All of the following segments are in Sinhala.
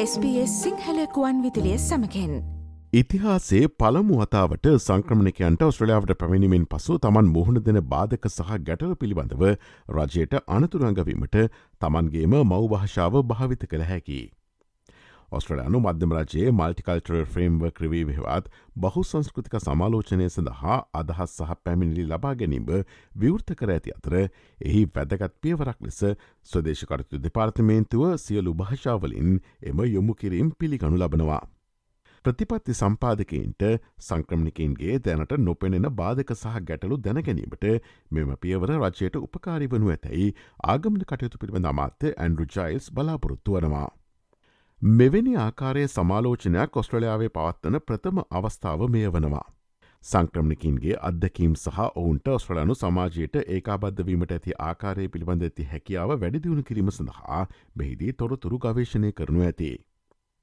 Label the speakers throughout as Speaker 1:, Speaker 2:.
Speaker 1: SBS සිංහලකුවන් විදිලිය සමකෙන්
Speaker 2: ඉතිහාසේ පළමු වතාවට සංක්‍රමණකයන්ට ඔස්ට්‍රලියාවට පැමිණිමෙන් පසු තමන් මුහුණ දෙන බාධක සහ ගැටල පිළිබඳව රජයට අනතුරංගවීමට තමන්ගේම මවභාෂාව භාවිත කළ හැකි. ඔස්ට්‍රලයානු මධ්‍යම රජයේ මල්ටිකල්ටරල් ෆ්‍රේම්ව ක්‍රවී විහවත් බහු සංස්කෘතික සමාලෝචනය සඳහා අදහස් සහ පැමිණිලි ලබා ගැනීම විවෘත කර ඇති අතර එහි වැදගත් පියවරක් ලෙස ස්වදේශකරතු දෙපාර්තමේන්තුව සියලු භාෂාවලින් එම යොමු කිරීම් පිළිගනු ලබනවා. ප්‍රතිපත්ති සම්පාධකයින්ට සංක්‍රමණිකන්ගේ දැනට නොපෙනෙන බාධක සහ ගැටලු දැනගැනීමට මෙම පියවර රජයට උපකාරි වනු ඇතැයි ආගමන කටයුතු පිළිබඳ අමාත්‍ය ඇන්ඩරු ජයිල්ස් බලාපොරොත්තු වනවා. මෙවැනි ආකාරය සමාලෝචනයක් ඔස්ට්‍රලයාාවේ පවත්වන ප්‍රථම අවස්ථාව මෙය වනවා. සංක්‍රමණකින්ගේ අදකීම් සහ ඔවුන්ට ඔස්ට්‍රලනු සමාජයට ඒකාබද්ධවීමට ඇති ආකාරය පිළිබඳ ඇති හැකියාව වැඩිදිවුණු කිරීම සඳහා මෙහිදී තොරතුරු ගවේශණය කරනු ඇති.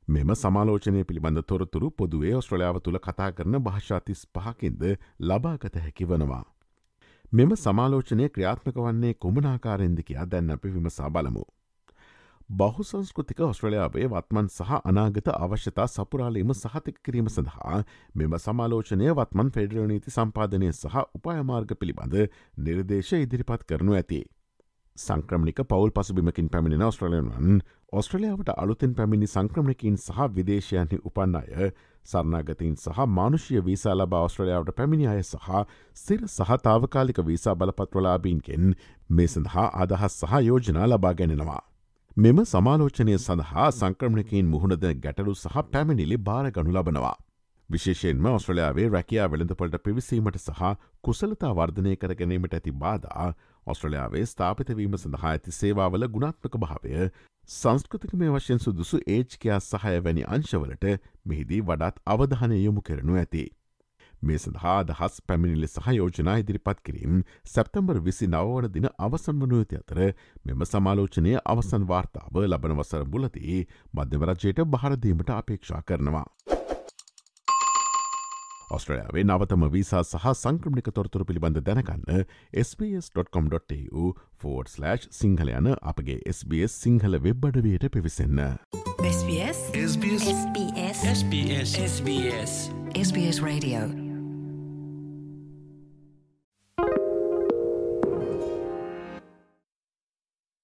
Speaker 2: මෙම සමාලෝචනය පිළිබඳ තොරතුරු පොදුවේ ඔස්ට්‍රලයාාව තුළ කතා කරන භාෂාතිස් පහකින්ද ලබාගත හැකි වනවා. මෙම සමාලෝචනය ක්‍රියාත්මක වන්නේ කුමනාකාරෙන්ද කියා දැන්න අපි විමසා බලමු. බහුසංස්කෘතික ඔස්ට්‍රලයාාවේ වත්මන් සහ අනාගත අවශ්‍යතා සපුරාලීම සහතික කිරීම සඳහා මෙම සමාලෝචනය වත්මන් ෆෙඩරල් නීති සම්පාධනය සහ උපායමාර්ග පිළිබඳ නිර්දේශ ඉදිරිපත් කරනු ඇති. සංක්‍රමික පවල් පසුබිමකින් පැමිණෙන ඔස්ට්‍රලයන්වන් ඔස්ට්‍රලියාවට අලුතෙන් පැමිණි සංක්‍රමණකින් සහ විදේශයන්හි උපන්න අය සරනාගතීන් සහ මානුෂය වීසා ලබ ඔස්ට්‍රලියාවට පැමිණි අය සහ සිර සහතාවකාලික වීසා බලපත්වලාබීන්ගෙන් මේ සඳහා අදහස් සහ යෝජනා ලබා ගැනෙනවා. මෙම සමාලෝචනය සඳහා සංක්‍රමණකින් මුහුණද ගැටලු සහ පැමිණිලි භාර ගනු ලබනවා. විශේෂයෙන්ම ඔස්ට්‍රලයාාවේ රැකයා වෙළඳපොලට පිවිසීමට සහ කුසලතා වර්ධනය කර ගැනීමට ඇති බාධා ඔස්ට්‍රලයාාවේ ස්ථාපිතවීම සඳහා ඇති සේවාවල ගුණාත්මක භාවය සංස්කෘතික මේ වශයෙන් සුදුසු ඒජ්කයා සහය වැනි අංශවලට මෙහිදී වඩාත් අවධානය යොමු කරනු ඇති. මේ සඳහා දහස් පැමිණිලි සහයෝජනා ඉදිරිපත් කිරීම් සැප්තම්බර් විසි නවවන දින අවසන් වනුවති අතර මෙම සමාලෝචනය අවසන් වාර්තාව ලබන වසර බුලදී මධ්‍යවරජයට බහරදීමට අපේක්ෂා කරනවා. ඔස්ට්‍රයාාවේ නවතම වීසා සහ සංක්‍රමික තොරතුර පිළිබඳ දැනකන්න SBS.com.tu ෆෝඩ්/ සිංහල යන අපගේ SBS සිංහල වෙබ් අඩවයට පිවිසන්න.
Speaker 1: SBS
Speaker 3: SBS
Speaker 1: SBS
Speaker 3: SBS SBS
Speaker 1: SBS Radio